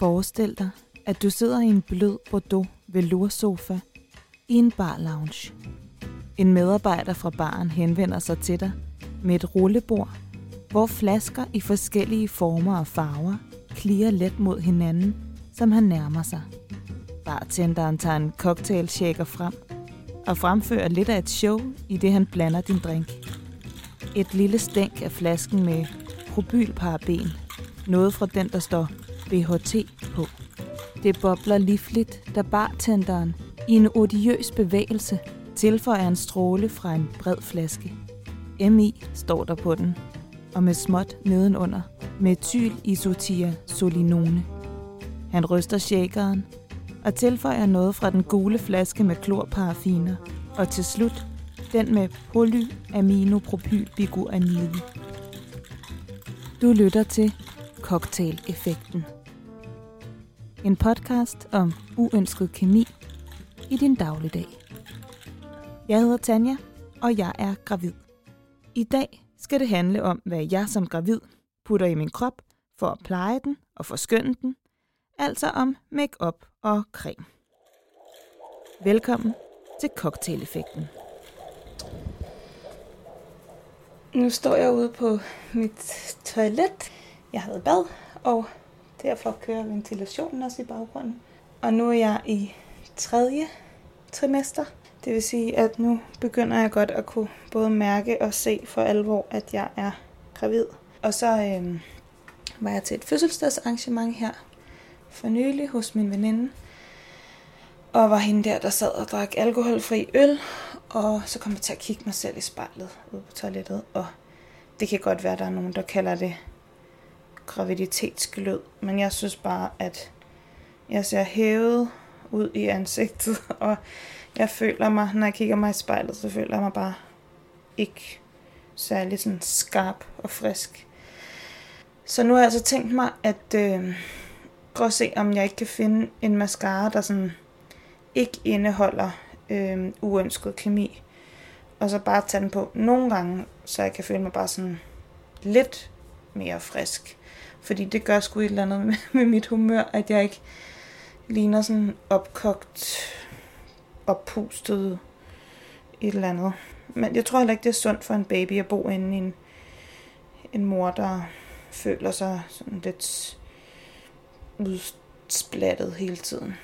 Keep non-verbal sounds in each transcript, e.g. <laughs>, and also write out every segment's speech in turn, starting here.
Forestil dig, at du sidder i en blød Bordeaux veloursofa i en bar lounge. En medarbejder fra baren henvender sig til dig med et rullebord, hvor flasker i forskellige former og farver klirer let mod hinanden, som han nærmer sig. Bartenderen tager en cocktail shaker frem og fremfører lidt af et show, i det han blander din drink. Et lille stænk af flasken med propylparaben, noget fra den, der står BHT på. Det bobler livligt, da bartenderen i en odiøs bevægelse tilføjer en stråle fra en bred flaske. MI står der på den, og med småt nedenunder, metyl isotia solinone. Han ryster shakeren og tilføjer noget fra den gule flaske med klorparaffiner, og til slut den med polyaminopropylbiguanide. Du lytter til Cocktail-effekten. En podcast om uønsket kemi i din dagligdag. Jeg hedder Tanja, og jeg er gravid. I dag skal det handle om, hvad jeg som gravid putter i min krop for at pleje den og forskønne den, altså om makeup og creme. Velkommen til cocktail-effekten. Nu står jeg ude på mit toilet. Jeg havde bad, og derfor kører ventilationen også i baggrunden. Og nu er jeg i tredje trimester. Det vil sige, at nu begynder jeg godt at kunne både mærke og se for alvor, at jeg er gravid. Og så øh, var jeg til et fødselsdagsarrangement her for nylig hos min veninde. Og var hende der, der sad og drak alkoholfri øl. Og så kom jeg til at kigge mig selv i spejlet ude på toilettet. Og det kan godt være, at der er nogen, der kalder det graviditetsglød. Men jeg synes bare, at jeg ser hævet ud i ansigtet. <laughs> Og jeg føler mig, når jeg kigger mig i spejlet, så føler jeg mig bare ikke særlig sådan skarp og frisk. Så nu har jeg altså tænkt mig at øh, prøve at se, om jeg ikke kan finde en mascara, der sådan ikke indeholder øh, uønsket kemi. Og så bare tage den på nogle gange, så jeg kan føle mig bare sådan lidt mere frisk. Fordi det gør sgu et eller andet med, med mit humør, at jeg ikke ligner sådan opkogt, oppustet et eller andet. Men jeg tror heller ikke, det er sundt for en baby at bo inde i en, en mor, der føler sig sådan lidt udsplattet hele tiden.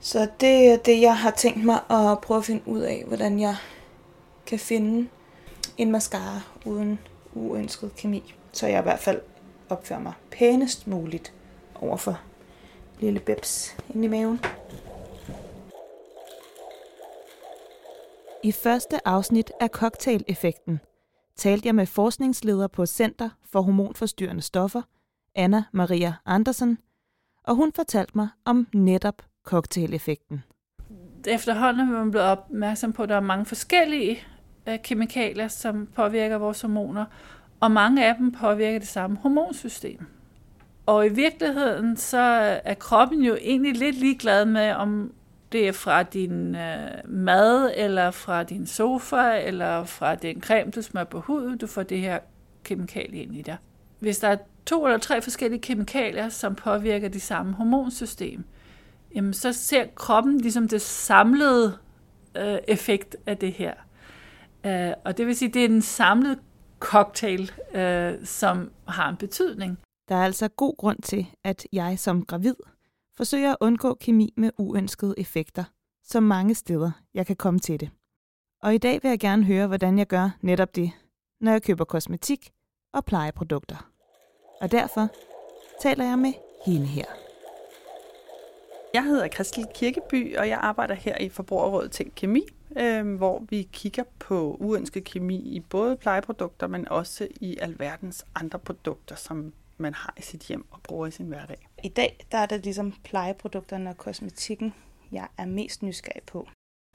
Så det er det, jeg har tænkt mig at prøve at finde ud af, hvordan jeg kan finde en mascara uden uønsket kemi. Så jeg i hvert fald opfører mig pænest muligt overfor lille bebs inde i maven. I første afsnit af Cocktail-effekten talte jeg med forskningsleder på Center for Hormonforstyrrende Stoffer, Anna Maria Andersen, og hun fortalte mig om netop cocktail-effekten. Efterhånden er man blevet opmærksom på, at der er mange forskellige øh, kemikalier, som påvirker vores hormoner, og mange af dem påvirker det samme hormonsystem. Og i virkeligheden så er kroppen jo egentlig lidt ligeglad med, om det er fra din øh, mad, eller fra din sofa, eller fra den creme, du smører på huden, du får det her kemikalie ind i dig. Hvis der er to eller tre forskellige kemikalier, som påvirker det samme hormonsystem, jamen så ser kroppen ligesom det samlede øh, effekt af det her. Øh, og det vil sige, det er den samlede cocktail, øh, som har en betydning. Der er altså god grund til, at jeg som gravid forsøger at undgå kemi med uønskede effekter, så mange steder jeg kan komme til det. Og i dag vil jeg gerne høre, hvordan jeg gør netop det, når jeg køber kosmetik og plejeprodukter. Og derfor taler jeg med hende her. Jeg hedder Kristel Kirkeby, og jeg arbejder her i Forbrugerrådet Tænk Kemi, øh, hvor vi kigger på uønsket kemi i både plejeprodukter, men også i alverdens andre produkter, som man har i sit hjem og bruger i sin hverdag. I dag der er det ligesom plejeprodukterne og kosmetikken, jeg er mest nysgerrig på.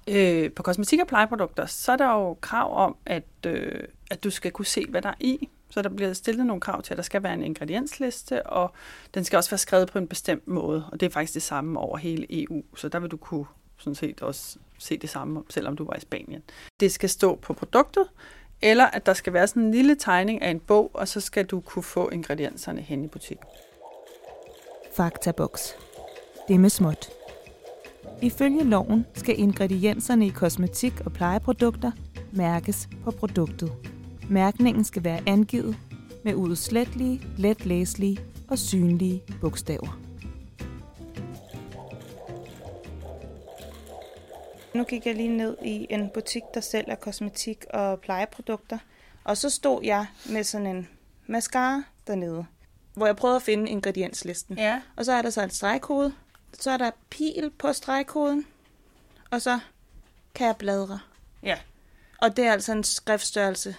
Øh, på kosmetik og plejeprodukter, så er der jo krav om, at, øh, at du skal kunne se, hvad der er i. Så der bliver stillet nogle krav til, at der skal være en ingrediensliste, og den skal også være skrevet på en bestemt måde. Og det er faktisk det samme over hele EU, så der vil du kunne sådan set også se det samme, selvom du var i Spanien. Det skal stå på produktet, eller at der skal være sådan en lille tegning af en bog, og så skal du kunne få ingredienserne hen i butikken. Faktaboks. det med småt. Ifølge loven skal ingredienserne i kosmetik og plejeprodukter mærkes på produktet. Mærkningen skal være angivet med udslettelige, letlæselige og synlige bogstaver. Nu gik jeg lige ned i en butik, der sælger kosmetik og plejeprodukter. Og så stod jeg med sådan en mascara dernede, hvor jeg prøvede at finde ingredienslisten. Ja. Og så er der så en stregkode. Så er der pil på stregkoden. Og så kan jeg bladre. Ja. Og det er altså en skriftstørrelse,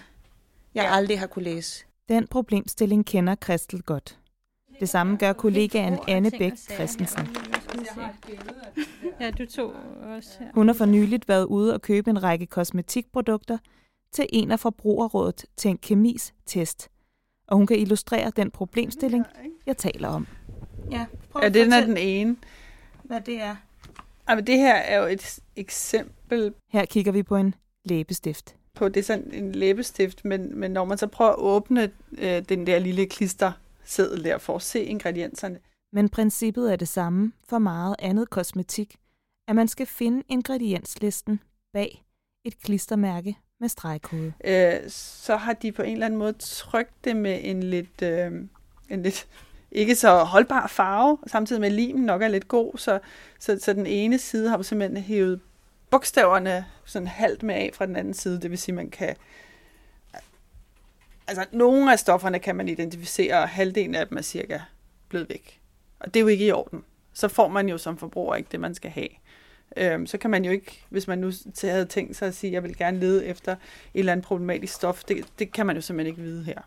jeg Ja. aldrig har kunne læse. Den problemstilling kender Kristel godt. Det samme gør kollegaen Anne Bæk Christensen. Ja, du tog også her. Hun har for nyligt været ude og købe en række kosmetikprodukter til en af Forbrugerrådet Tænk Kemis test. Og hun kan illustrere den problemstilling, jeg taler om. Ja, prøv Ja, det er den ene. hvad det er. Ej, men det her er jo et eksempel Her kigger vi på en læbestift. på, det er sådan en læbestift, men, men når man så prøver at åbne øh, den der lille klisterseddel der for at se ingredienserne, men princippet er det samme for meget andet kosmetik, at man skal finde ingredienslisten bag et klistermærke med stregkode. øh, så har de på en eller anden måde trykt det med en lidt, øh, en lidt ikke så holdbar farve, samtidig med at limen nok er lidt god, så, så, så den ene side har simpelthen hævet bogstaverne sådan halvt med af fra den anden side, det vil sige, man kan altså nogle af stofferne kan man identificere, og halvdelen af dem er cirka blevet væk. Og det er jo ikke i orden. Så får man jo som forbruger ikke det, man skal have. Øhm, så kan man jo ikke, hvis man nu havde tænkt sig at sige, at jeg vil gerne lede efter et eller andet problematisk stof, det, det kan man jo simpelthen ikke vide her.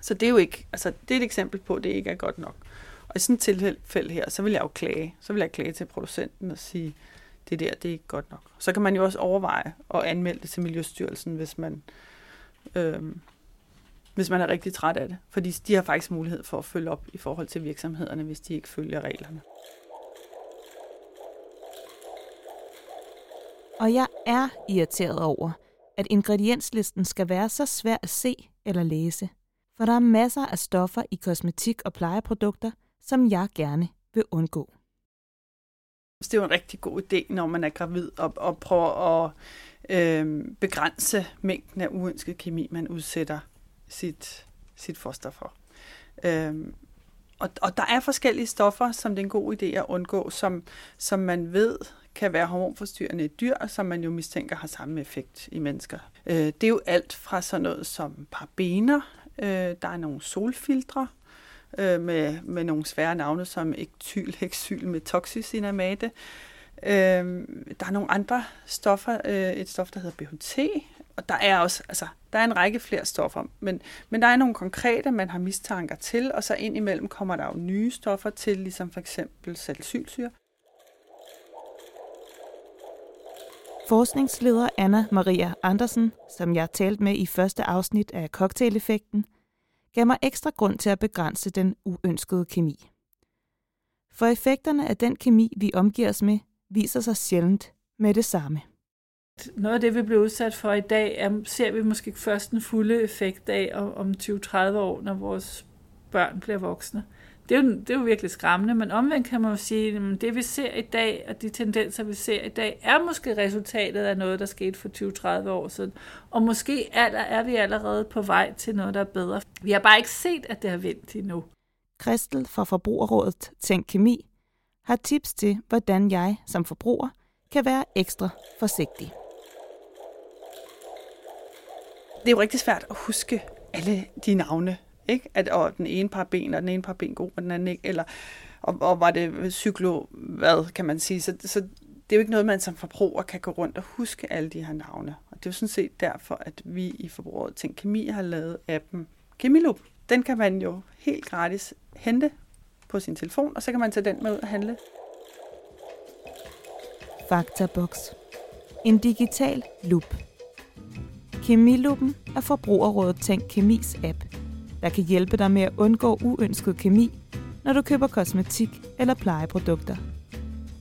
Så det er jo ikke, altså det er et eksempel på, at det ikke er godt nok. Og i sådan et tilfælde her, så vil jeg jo klage. Så vil jeg klage til producenten og sige, det der, det er ikke godt nok. Så kan man jo også overveje at anmelde det til Miljøstyrelsen, hvis man, øhm, hvis man er rigtig træt af det. Fordi de har faktisk mulighed for at følge op i forhold til virksomhederne, hvis de ikke følger reglerne. Og jeg er irriteret over, at ingredienslisten skal være så svær at se eller læse. For der er masser af stoffer i kosmetik og plejeprodukter, som jeg gerne vil undgå. Det er jo en rigtig god idé, når man er gravid, og, og prøver at øh, begrænse mængden af uønsket kemi, man udsætter sit, sit foster for. Øhm, og, og der er forskellige stoffer, som det er en god idé at undgå, som, som man ved kan være hormonforstyrrende i dyr, og som man jo mistænker har samme effekt i mennesker. Øh, det er jo alt fra sådan noget som parabener, øh, der er nogle solfiltre, øh, med, med nogle svære navne som ektyl, <laughs> hexyl med toxicinamate. Øh, der er nogle andre stoffer, øh, et stof, der hedder BHT, og der er også, altså, der er en række flere stoffer, men, men der er nogle konkrete, man har mistanker til, og så indimellem kommer der jo nye stoffer til, ligesom for eksempel salicylsyre. Forskningsleder Anna Maria Andersen, som jeg talte med i første afsnit af Cocktaileffekten, gav mig ekstra grund til at begrænse den uønskede kemi. For effekterne af den kemi, vi omgiver os med, viser sig sjældent med det samme. Noget af det, vi bliver udsat for i dag, er, ser vi måske først den fulde effekt af om, 20-30 år, når vores børn bliver voksne. Det er, jo, det er jo virkelig skræmmende, men omvendt kan man jo sige, at det vi ser i dag, og de tendenser vi ser i dag, er måske resultatet af noget, der skete for 20-30 år siden. Og måske er, er vi allerede på vej til noget, der er bedre. Vi har bare ikke set, at det har vendt endnu. Kristel fra Forbrugerrådet Tænk Kemi har tips til, hvordan jeg som forbruger kan være ekstra forsigtig. Det er jo rigtig svært at huske alle de navne, ikke? At og den ene par ben, og den ene par ben god, og den anden ikke, eller og, og var det cyklo, hvad kan man sige. Så, så det er jo ikke noget, man som forbruger kan gå rundt og huske alle de her navne. Og det er jo sådan set derfor, at vi i Forbruget Tænk Kemi har lavet appen Kemilup. Den kan man jo helt gratis hente på sin telefon, og så kan man tage den med ud og handle. Faktaboks. En digital lup. Kemiluppen er Forbrugerrådet Tænk Kemis app, der kan hjælpe dig med at undgå uønsket kemi, når du køber kosmetik eller plejeprodukter.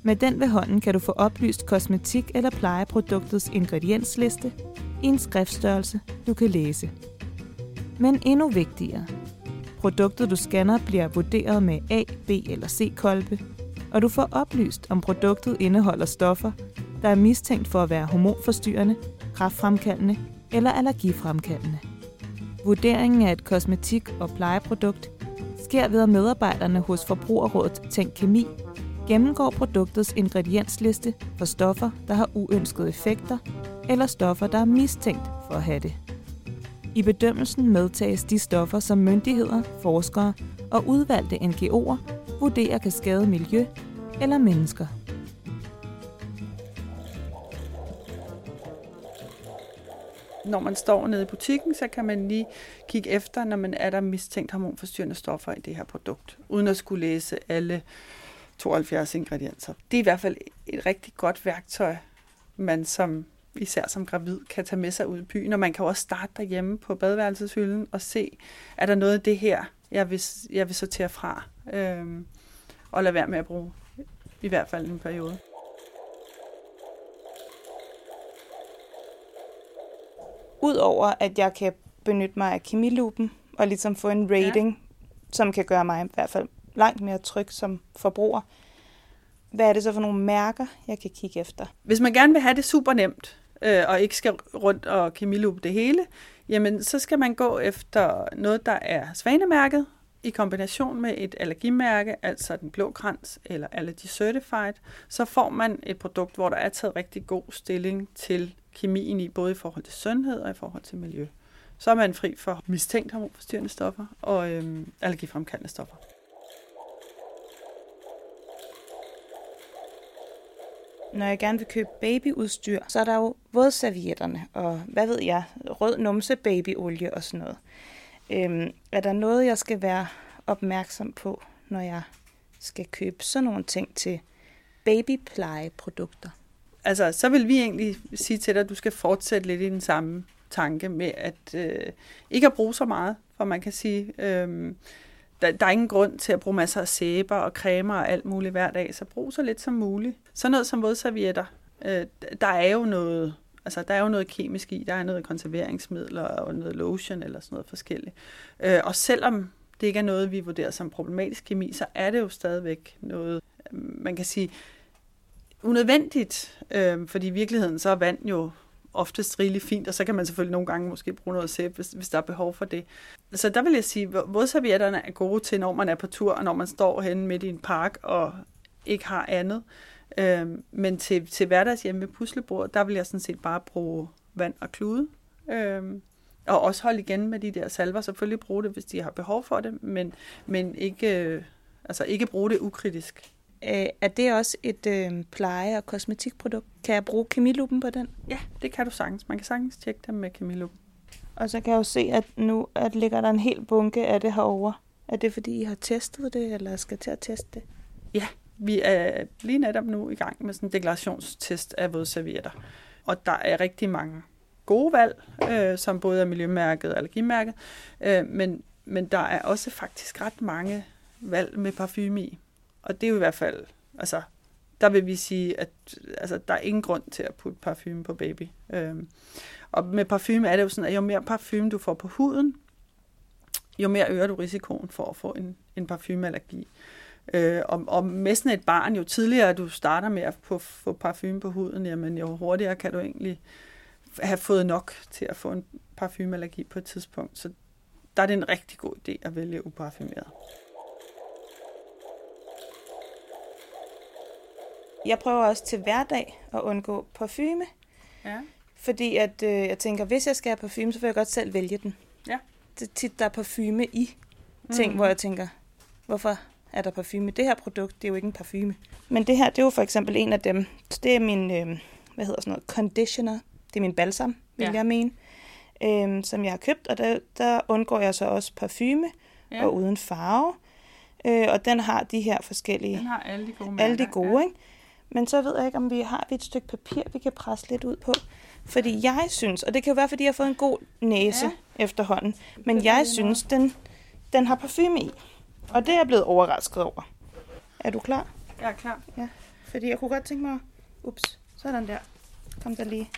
Med den ved hånden kan du få oplyst kosmetik eller plejeproduktets ingrediensliste i en skriftstørrelse, du kan læse. Men endnu vigtigere. Produktet du scanner bliver vurderet med A, B eller C kolbe, og du får oplyst, om produktet indeholder stoffer, der er mistænkt for at være hormonforstyrrende, kraftfremkaldende eller allergifremkaldende. Vurderingen af et kosmetik- og plejeprodukt sker ved, at medarbejderne hos Forbrugerrådet Tænk Kemi gennemgår produktets ingrediensliste for stoffer, der har uønskede effekter, eller stoffer, der er mistænkt for at have det. I bedømmelsen medtages de stoffer, som myndigheder, forskere og udvalgte NGO'er vurderer kan skade miljø eller mennesker. Når man står nede i butikken, så kan man lige kigge efter, når man er der mistænkt hormonforstyrrende stoffer i det her produkt, uden at skulle læse alle 72 ingredienser. Det er i hvert fald et rigtig godt værktøj, man som især som gravid, kan tage med sig ud i byen. Og man kan også starte derhjemme på badeværelseshylden og se, er der noget af det her, jeg vil, jeg vil sortere fra, øhm, og lade være med at bruge, i hvert fald en periode. Udover at jeg kan benytte mig af kemilupen og ligesom få en rating, ja. som kan gøre mig i hvert fald langt mere tryg som forbruger, hvad er det så for nogle mærker, jeg kan kigge efter? Hvis man gerne vil have det super nemt, øh, og ikke skal rundt og kemilupe det hele, jamen så skal man gå efter noget, der er svanemærket, i kombination med et allergimærke, altså den blå krans eller Allergy Certified, så får man et produkt, hvor der er taget rigtig god stilling til kemien i, både i forhold til sundhed og i forhold til miljø. Så er man fri for mistænkt hormonforstyrrende stoffer og øhm, allergifremkaldende stoffer. når jeg gerne vil købe babyudstyr, så er der jo vådservietterne og hvad ved jeg, rød numse babyolie og sådan noget. Øhm, er der noget, jeg skal være opmærksom på, når jeg skal købe sådan nogle ting til babyplejeprodukter? Altså, så vil vi egentlig sige til dig, at du skal fortsætte lidt i den samme tanke med at øh, ikke at bruge så meget, for man kan sige, øh, der, der er ingen grund til at bruge masser af sæber og cremer og alt muligt hver dag, så brug så lidt som muligt. Så noget som vådservietter, øh, der er jo noget, altså der er jo noget kemisk i, der er noget konserveringsmidler og noget lotion eller sådan noget forskelligt. Øh, og selvom det ikke er noget, vi vurderer som problematisk kemi, så er det jo stadigvæk noget, øh, man kan sige, unødvendigt, øh, fordi i virkeligheden så er vand jo oftest rigeligt fint, og så kan man selvfølgelig nogle gange måske bruge noget sæbe, hvis, hvis der er behov for det. Så der vil jeg sige, vådservietterne er gode til, når man er på tur, og når man står henne midt i en park og ikke har andet. Øhm, men til, til hverdagshjemme ved puslebordet, der vil jeg sådan set bare bruge vand og klude. Øhm, og også holde igen med de der salver. Selvfølgelig bruge det, hvis de har behov for det, men, men ikke, øh, altså ikke bruge det ukritisk. Øh, er det også et øh, pleje- og kosmetikprodukt? Kan jeg bruge kemilupen på den? Ja, det kan du sagtens. Man kan sagtens tjekke dem med kemilupen. Og så kan jeg jo se, at nu at ligger der en hel bunke af det herovre. Er det, fordi I har testet det, eller skal til at teste det? Ja, vi er lige netop nu i gang med sådan en deklarationstest af vådservietter. Og der er rigtig mange gode valg, øh, som både er miljømærket og allergimærket, øh, men, men der er også faktisk ret mange valg med parfume i. Og det er jo i hvert fald, altså, der vil vi sige, at altså, der er ingen grund til at putte parfume på baby. Øhm, og med parfume er det jo sådan, at jo mere parfume du får på huden, jo mere øger du risikoen for at få en, en parfumeallergi. Øh, og, og med sådan et barn, jo tidligere du starter med at få, få parfume på huden, jamen jo hurtigere kan du egentlig have fået nok til at få en parfumeallergi på et tidspunkt. Så der er det en rigtig god idé at vælge uparfumeret. Jeg prøver også til hverdag at undgå parfume. Ja. Fordi at øh, jeg tænker, hvis jeg skal have parfume, så vil jeg godt selv vælge den. Ja. Det er tit, der er parfume i ting, mm. hvor jeg tænker, hvorfor er der parfume? Det her produkt, det er jo ikke en parfume. Men det her, det er jo for eksempel en af dem. Det er min, øh, hvad hedder sådan noget, conditioner. Det er min balsam, vil ja. jeg mene, øh, som jeg har købt. Og der, der undgår jeg så også parfume ja. og uden farve. Øh, og den har de her forskellige... Den har alle de gode mærker. Alle de gode, ja. ikke? Men så ved jeg ikke, om vi har et stykke papir, vi kan presse lidt ud på. Fordi jeg synes, og det kan jo være, fordi jeg har fået en god næse ja. efterhånden, men jeg synes, den, den har parfume i. Og det er jeg blevet overrasket over. Er du klar? Jeg er klar. Ja, fordi jeg kunne godt tænke mig... Ups, sådan der. Kom der lige.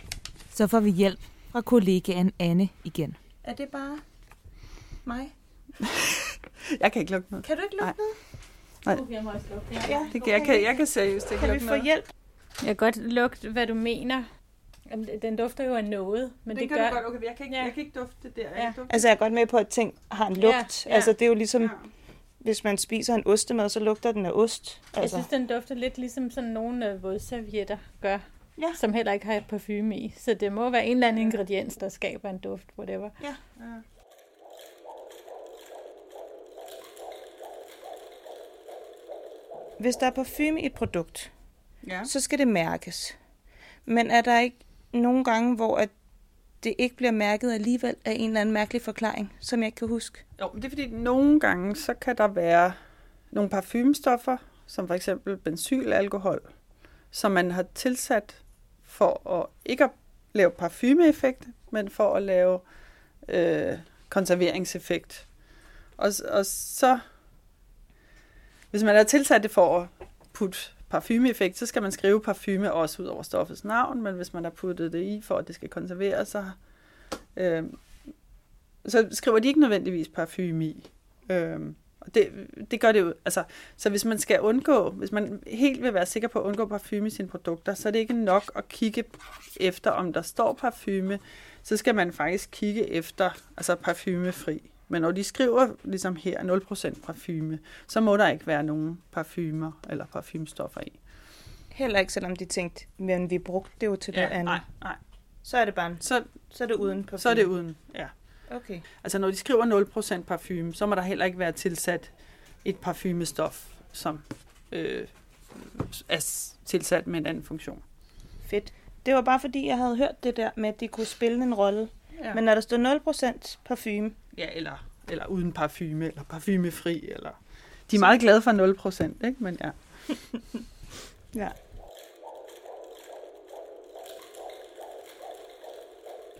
Så får vi hjælp fra kollegaen Anne igen. Er det bare mig? <laughs> jeg kan ikke lukke noget. Kan du ikke lukke Nej. noget? Nej. Jeg må også lukke det. Ja, Det kan, jeg, kan, jeg kan seriøst ikke Kan vi lukke få noget. hjælp? Jeg kan godt lugte, hvad du mener. Den dufter jo af noget, men Den det kan gør... du godt, okay, jeg kan ikke, Ja. jeg kan ikke dufte det der. Ja. kan dufte Altså, jeg er godt med på, at ting har en lugt. Ja, ja. Altså, det er jo ligesom, Ja. Hvis man spiser en ostemad, så lugter den af ost. Jeg Altså, synes, den dufter lidt ligesom sådan nogle øh, vådservietter gør, Ja. som heller ikke har parfume i. Så det må være en eller anden ingrediens, der skaber en duft, whatever. Ja. hvis der er parfume i et produkt, Ja. så skal det mærkes. Men er der ikke nogle gange, hvor at det ikke bliver mærket alligevel af en eller anden mærkelig forklaring, som jeg ikke kan huske? Jo, men det er fordi, nogle gange, så kan der være nogle parfumestoffer, som for eksempel benzylalkohol, som man har tilsat for at ikke at lave parfumeeffekt, men for at lave øh, konserveringseffekt. Og, og så, hvis man har tilsat det for at putte parfumeeffekt, så skal man skrive parfume også ud over stoffets navn, men hvis man har puttet det i for, at det skal konserveres, så, øh, så skriver de ikke nødvendigvis parfume i. Øh, og det, det gør det jo, altså, så hvis man skal undgå, hvis man helt vil være sikker på at undgå parfume i sine produkter, så er det ikke nok at kigge efter, om der står parfume, så skal man faktisk kigge efter, altså parfumefri. Men når de skriver, ligesom her, 0% parfume, så må der ikke være nogen parfumer eller parfumestoffer i. Heller ikke, selvom de tænkte, men vi brugte det jo til noget andet. nej, nej. Så er det bare, Så, så er det uden parfume. så er det uden, ja. Okay. Altså når de skriver 0% parfume, så må der heller ikke være tilsat et parfumestof, som øh, er tilsat med en anden funktion. Fedt. Det var bare fordi, jeg havde hørt det der med, at de kunne spille en rolle. Ja. Men når der står 0% parfume, ja, eller, eller uden parfume, eller parfumefri, eller... De er meget glade for 0%, ikke? Men ja. <laughs> Ja.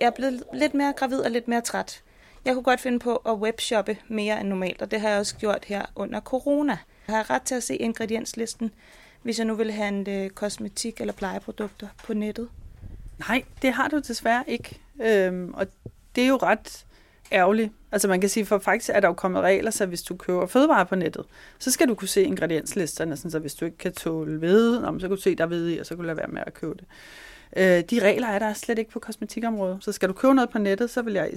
Jeg er blevet lidt mere gravid og lidt mere træt. Jeg kunne godt finde på at webshoppe mere end normalt, og det har jeg også gjort her under corona. Jeg har ret til at se ingredienslisten, hvis jeg nu vil handle kosmetik eller plejeprodukter på nettet. Nej, det har du desværre ikke. Øhm, og det er jo ret ærgerligt. Altså man kan sige, for faktisk er der jo kommet regler, så hvis du køber fødevarer på nettet, så skal du kunne se ingredienslisterne, sådan så hvis du ikke kan tåle hvede, nå, så kan du se, der er hvede i, og så kan du lade være med at købe det. Øh, de regler er der slet ikke på kosmetikområdet. Så skal du købe noget på nettet, så vil jeg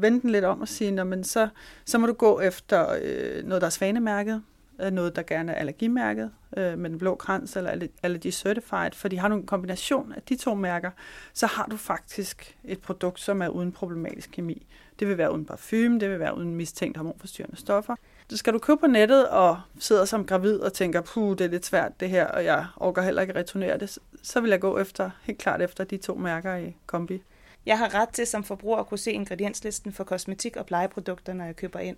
vende den lidt om og sige, men så, så må du gå efter øh, noget, der er svanemærket, Øh, noget, der gerne er allergimærket, øh, med den blå krans eller Allergy Certified, for de har en kombination af de to mærker, så har du faktisk et produkt, som er uden problematisk kemi. Det vil være uden parfume, det vil være uden mistænkt hormonforstyrrende stoffer. Så skal du købe på nettet og sidder som gravid og tænker, puh, det er lidt svært det her, og jeg orker heller ikke returnere det, så vil jeg gå efter, helt klart efter de to mærker i kombi. Jeg har ret til som forbruger at kunne se ingredienslisten for kosmetik og plejeprodukter, når jeg køber ind.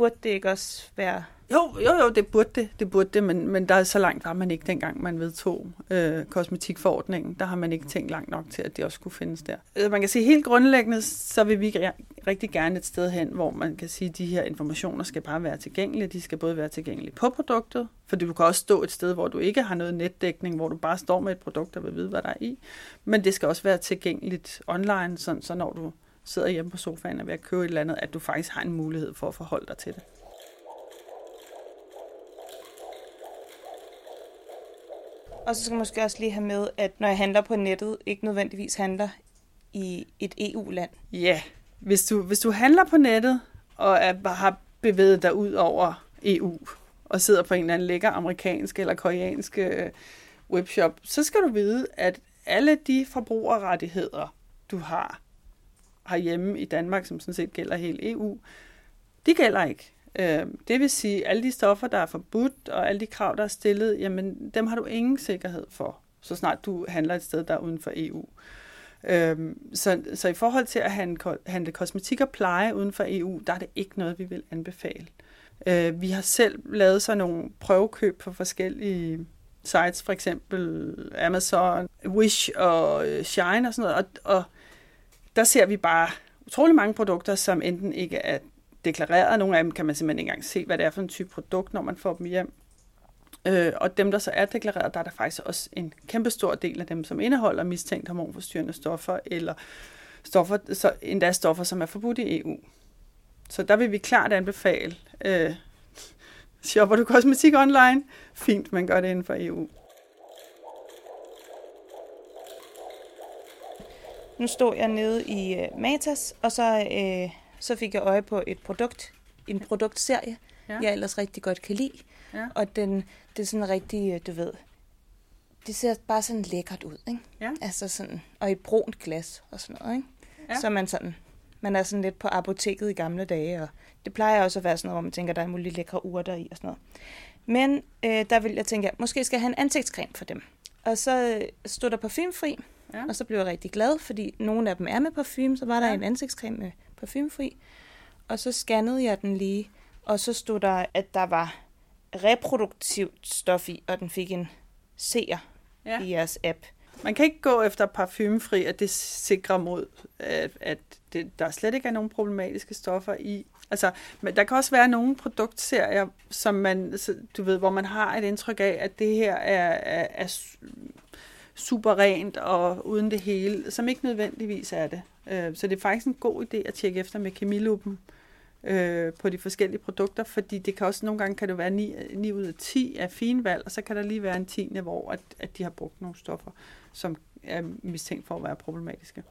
Burde det ikke også være... Jo, jo, jo, det burde det, det burde det, men, men der er så langt var man ikke dengang, man vedtog øh, kosmetikforordningen. Der har man ikke tænkt langt nok til, at det også skulle findes der. Øh, Man kan sige helt grundlæggende, så vil vi rigtig gerne et sted hen, hvor man kan sige, at de her informationer skal bare være tilgængelige. De skal både være tilgængelige på produktet, fordi du kan også stå et sted, hvor du ikke har noget netdækning, hvor du bare står med et produkt og vil vide, hvad der er i. Men det skal også være tilgængeligt online, sådan, så når du sidder hjemme på sofaen og er ved at købe et eller andet, at du faktisk har en mulighed for at forholde dig til det. Og så skal jeg måske også lige have med, at når jeg handler på nettet, ikke nødvendigvis handler i et EU-land. Ja, hvis du, hvis du handler på nettet og er, har bevæget dig ud over EU og sidder på en eller anden lækker amerikansk eller koreansk øh, webshop, så skal du vide, at alle de forbrugerrettigheder, du har herhjemme i Danmark, som sådan set gælder hele EU, de gælder ikke. Øh, det vil sige, at alle de stoffer, der er forbudt, og alle de krav, der er stillet, jamen dem har du ingen sikkerhed for, så snart du handler et sted, der er uden for EU. Øhm, så, så i forhold til at handle, handle kosmetik og pleje uden for EU, der er det ikke noget, vi vil anbefale. Øh, vi har selv lavet sådan nogle prøvekøb på forskellige sites, for eksempel Amazon, Wish og øh, Shine og sådan noget, og, og der ser vi bare utrolig mange produkter, som enten ikke er deklareret. Nogle af dem kan man simpelthen ikke engang se, hvad det er for en type produkt, når man får dem hjem. Øh, og dem, der så er deklareret, der er der faktisk også en kæmpe stor del af dem, som indeholder mistænkt hormonforstyrrende stoffer, eller stoffer, så endda stoffer, som er forbudt i EU. Så der vil vi klart anbefale, øh, Shopper du kosmetik online? Fint, man gør det inden for EU. Nu stod jeg nede i uh, Matas, og så, uh, så fik jeg øje på et produkt, en produktserie, ja. jeg ellers rigtig godt kan lide. Ja. Og den, det er sådan rigtig, øh, du ved, det ser bare sådan lækkert ud, ikke? Ja. Altså sådan, og i brunt glas og sådan noget, ikke? Ja. Så man sådan, man er sådan lidt på apoteket i gamle dage, og det plejer også at være sådan noget, hvor man tænker, der er mulige lækre urter i og sådan noget. Men øh, der vil jeg tænke, at måske skal jeg have en ansigtscreme for dem. Og så stod der parfumefri, ja. og så blev jeg rigtig glad, fordi nogle af dem er med parfume, så var der ja. en ansigtscreme med parfumefri. Og så scannede jeg den lige, og så stod der, at der var reproduktivt stof i, og den fik en seer ja. i jeres app. Man kan ikke gå efter parfumefri, at det sikrer mod, at, at det, der slet ikke er nogen problematiske stoffer i. Altså, men der kan også være nogle produktserier, som man, du ved, hvor man har et indtryk af, at det her er, er, er super rent og uden det hele, som ikke nødvendigvis er det. Øh, så det er faktisk en god idé at tjekke efter med kemiluppen øh, på de forskellige produkter, fordi det kan også nogle gange kan det være 9, 9 ud af 10 af fine valg, og så kan der lige være en tiende, hvor at, at de har brugt nogle stoffer, som er mistænkt for at være problematiske.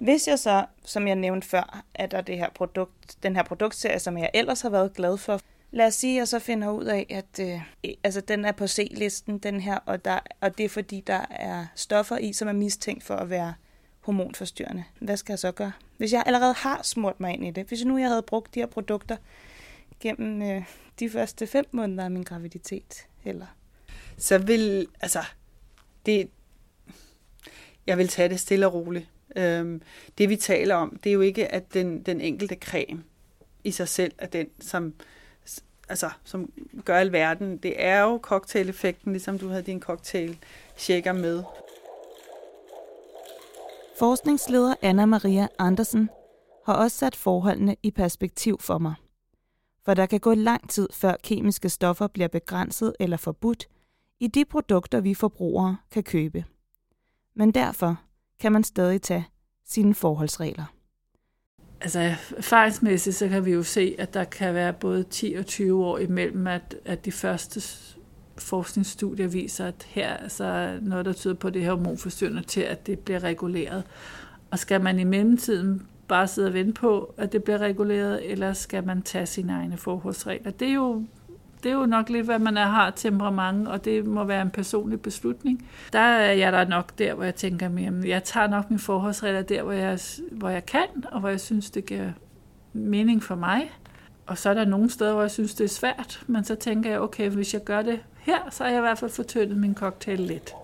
Hvis jeg så, som jeg nævnte før, at der det her produkt, den her produktserie, som jeg ellers har været glad for, lad os sige, at jeg så finder ud af, at øh, altså, den er på C-listen, den her, og, der, og det er fordi, der er stoffer i, som er mistænkt for at være hormonforstyrrende. Hvad skal jeg så gøre? Hvis jeg allerede har smurt mig ind i det, hvis nu jeg havde brugt de her produkter gennem øh, de første fem måneder af min graviditet, eller? Så vil, altså, det, jeg vil tage det stille og roligt. Øhm, det vi taler om, det er jo ikke, at den, den enkelte creme i sig selv er den, som, altså, som gør alverden. Det er jo cocktail-effekten, ligesom du havde din cocktail shaker med. Forskningsleder Anna Maria Andersen har også sat forholdene i perspektiv for mig. For der kan gå lang tid, før kemiske stoffer bliver begrænset eller forbudt i de produkter, vi forbrugere kan købe. Men derfor kan man stadig tage sine forholdsregler. Altså erfaringsmæssigt, så kan vi jo se, at der kan være både 10 og 20 år imellem, at, at de første forskningsstudier viser, at her er så noget, der tyder på det her hormonforstyrrende til, at det bliver reguleret. Og skal man i mellemtiden bare sidde og vente på, at det bliver reguleret, eller skal man tage sine egne forholdsregler? Det er jo det er jo nok lidt, hvad man er, har temperament, og det må være en personlig beslutning. Der er jeg der nok der, hvor jeg tænker jamen, jeg tager nok min forholdsregler der, hvor jeg, hvor jeg kan, og hvor jeg synes, det giver mening for mig. Og så er der nogle steder, hvor jeg synes, det er svært, men så tænker jeg, okay, hvis jeg gør det her, så har jeg i hvert fald fortyndet min cocktail lidt.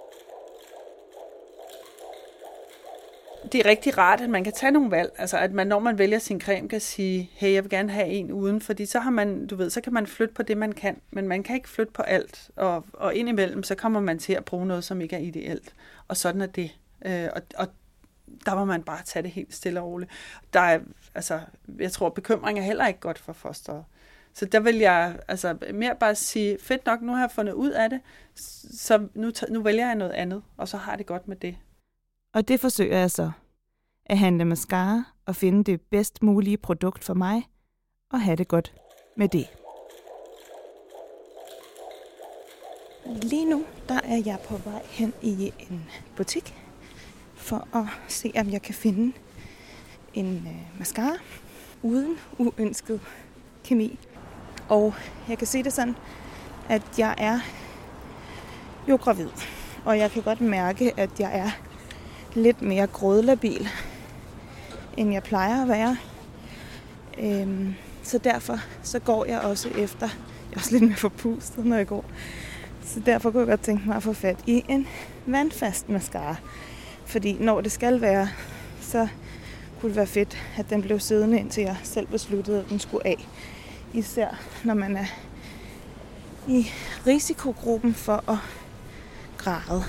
Det er rigtig rart, at man kan tage nogle valg. Altså, at man, når man vælger sin creme, kan sige, hey, jeg vil gerne have en uden, fordi så har man, du ved, så kan man flytte på det, man kan, men man kan ikke flytte på alt. Og, og indimellem, så kommer man til at bruge noget, som ikke er ideelt. Og sådan er det. Øh, og, og der må man bare tage det helt stille og roligt. Der er, altså, jeg tror, bekymring er heller ikke godt for fosteret. Så der vil jeg altså mere bare sige, fedt nok, nu har jeg fundet ud af det, så nu, nu vælger jeg noget andet, og så har det godt med det. Og det forsøger jeg så. At handle mascara og finde det bedst mulige produkt for mig, og have det godt med det. Lige nu, der er jeg på vej hen i en butik, for at se, om jeg kan finde en øh, mascara uden uønsket kemi. Og jeg kan se det sådan, at jeg er jo gravid. Og jeg kan godt mærke, at jeg er lidt mere grådlabil, end jeg plejer at være. Øhm, så derfor så går jeg også efter, jeg er også lidt mere forpustet, når jeg går. Så derfor kunne jeg godt tænke mig at få fat i en vandfast mascara. Fordi når det skal være, så kunne det være fedt, at den blev siddende, indtil jeg selv besluttede, at den skulle af. Især når man er i risikogruppen for at græde.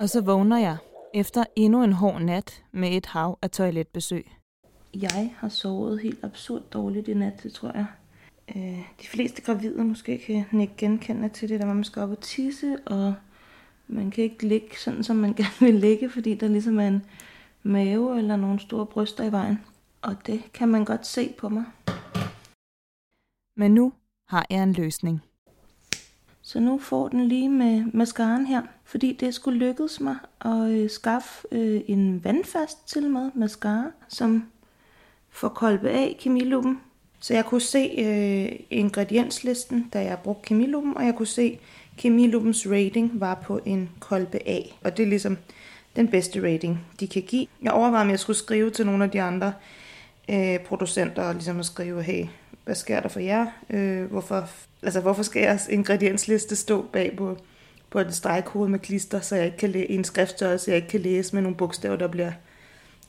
Og så vågner jeg efter endnu en hård nat med et hav af toiletbesøg. Jeg har sovet helt absurd dårligt i nat, det tror jeg. øh, de fleste gravide måske kan ikke genkende til det, der man skal op og tisse, og man kan ikke ligge sådan, som man <laughs> gerne vil ligge, fordi der ligesom er en mave eller nogle store bryster i vejen. Og det kan man godt se på mig. Men nu har jeg en løsning. Så nu får den lige med mascaraen her, fordi det skulle lykkedes mig at øh, skaffe øh, en vandfast til med mascara, som får kolbe af kemiluppen. Så jeg kunne se øh, ingredienslisten, da jeg brugte kemiluppen, og jeg kunne se, kemiluppens rating var på en kolbe A. Og det er ligesom den bedste rating, de kan give. Jeg overvejede, om jeg skulle skrive til nogle af de andre øh, producenter, og ligesom at skrive, hey, hvad sker der for jer? Øh, hvorfor, altså, hvorfor skal jeres ingrediensliste stå bag på, på en stregkode med klister, så jeg ikke kan læse, en skriftstørrelse, jeg ikke kan læse med nogle bogstaver, der bliver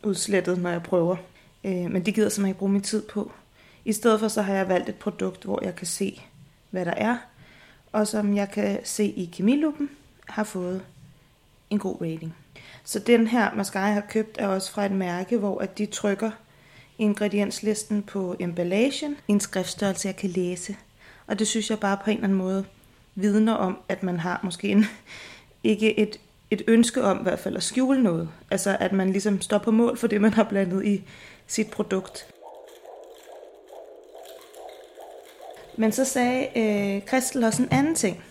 udslettet, når jeg prøver. Øh, men det gider simpelthen ikke bruge min tid på. I stedet for så har jeg valgt et produkt, hvor jeg kan se, hvad der er, og som jeg kan se i kemiluppen, har fået en god rating. Så den her mascara, jeg har købt, er også fra et mærke, hvor at de trykker ingredienslisten på emballagen i en skriftstørrelse, jeg kan læse. Og det synes jeg bare på en eller anden måde vidner om, at man har måske en, <laughs> ikke et, et ønske om i hvert fald at skjule noget. Altså at man ligesom står på mål for det, man har blandet i sit produkt. Men så sagde øh, Kristel også en anden ting.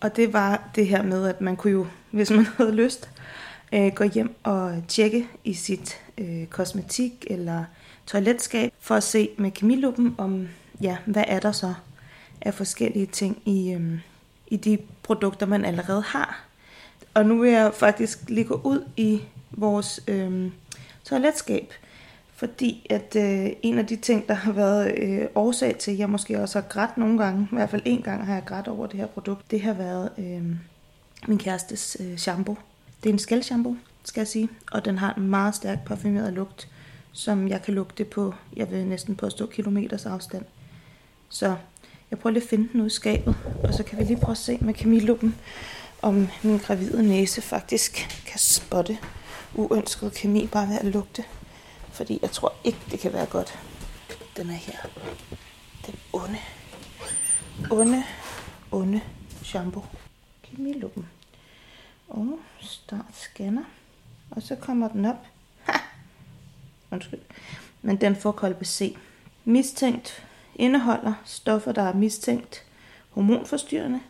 Og det var det her med, at man kunne jo, <laughs> hvis man havde lyst, øh, gå hjem og tjekke i sit øh, kosmetik eller toiletskab, for at se med kemiluppen om, ja, hvad er der så af forskellige ting i, øhm, i de produkter, man allerede har. Og nu vil jeg faktisk lige gå ud i vores øhm, toiletskab, fordi at øh, en af de ting, der har været øh, årsag til, at jeg måske også har grædt nogle gange, i hvert fald en gang har jeg grædt over det her produkt, det har været øh, min kærestes øh, shampoo. Det er en skældshampoo, skal jeg sige, og den har en meget stærk parfumeret lugt, som jeg kan lugte på, jeg vil næsten påstå kilometers afstand. Så jeg prøver lige at finde den ud i skabet, og så kan vi lige prøve at se med kemiluppen, om min gravide næse faktisk kan spotte uønsket kemi bare ved at lugte. Fordi jeg tror ikke, det kan være godt. Den er her. Den onde, onde, onde shampoo. Kemiluppen. Og start scanner. Og så kommer den op. Ha! Undskyld. Men den får kolbe C. Mistænkt indeholder stoffer, der er mistænkt hormonforstyrrende,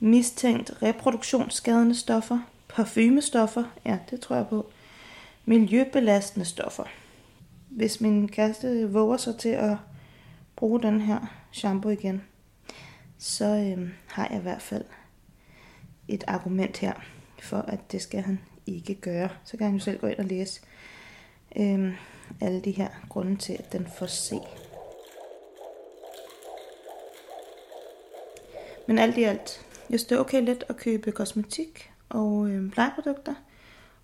mistænkt reproduktionsskadende stoffer, parfumestoffer, ja, det tror jeg på, miljøbelastende stoffer. Hvis min kæreste våger sig til at bruge den her shampoo igen, så øh, har jeg i hvert fald et argument her for, at det skal han ikke gøre. Så kan han jo selv gå ind og læse øh, alle de her grunde til, at den får se. Men alt i alt, jeg synes det er okay let at købe kosmetik og øh, plejeprodukter,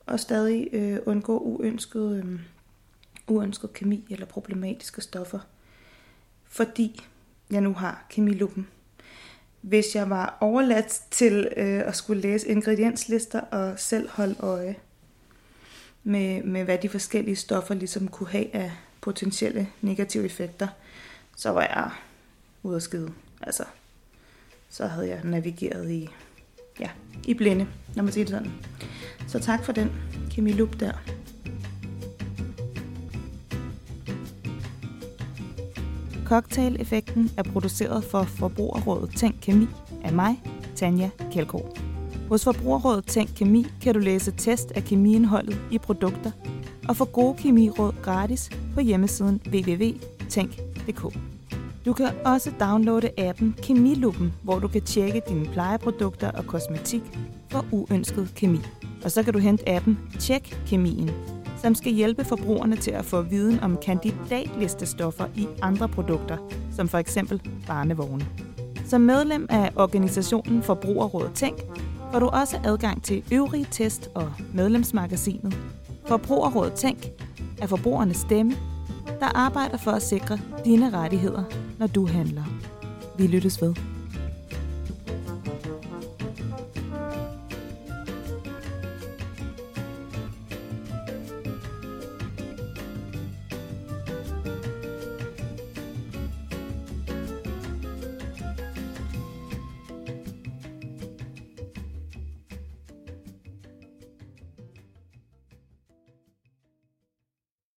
og stadig øh, undgå uønsket, øh, uønsket kemi eller problematiske stoffer, fordi jeg nu har kemiluppen. Hvis jeg var overladt til øh, at skulle læse ingredienslister og selv holde øje med, med, hvad de forskellige stoffer ligesom kunne have af potentielle negative effekter, så var jeg ude at skide. Altså, så havde jeg navigeret i, ja, i blinde, når man siger det sådan. Så tak for den kemilup der. Cocktail-effekten er produceret for Forbrugerrådet Tænk Kemi af mig, Tanja Kjeldgaard. Hos Forbrugerrådet Tænk Kemi kan du læse test af kemiindholdet i produkter og få gode kemiråd gratis på hjemmesiden www.tænk.dk. Du kan også downloade appen Kemiluppen, hvor du kan tjekke dine plejeprodukter og kosmetik for uønsket kemi. Og så kan du hente appen Tjek Kemien, som skal hjælpe forbrugerne til at få viden om kandidatlistestoffer i andre produkter, som for eksempel barnevogne. Som medlem af organisationen Forbrugerrådet Tænk, får du også adgang til øvrige test og medlemsmagasinet. Forbrugerrådet Tænk er forbrugernes stemme, der arbejder for at sikre dine rettigheder, når du handler. Vi lyttes ved.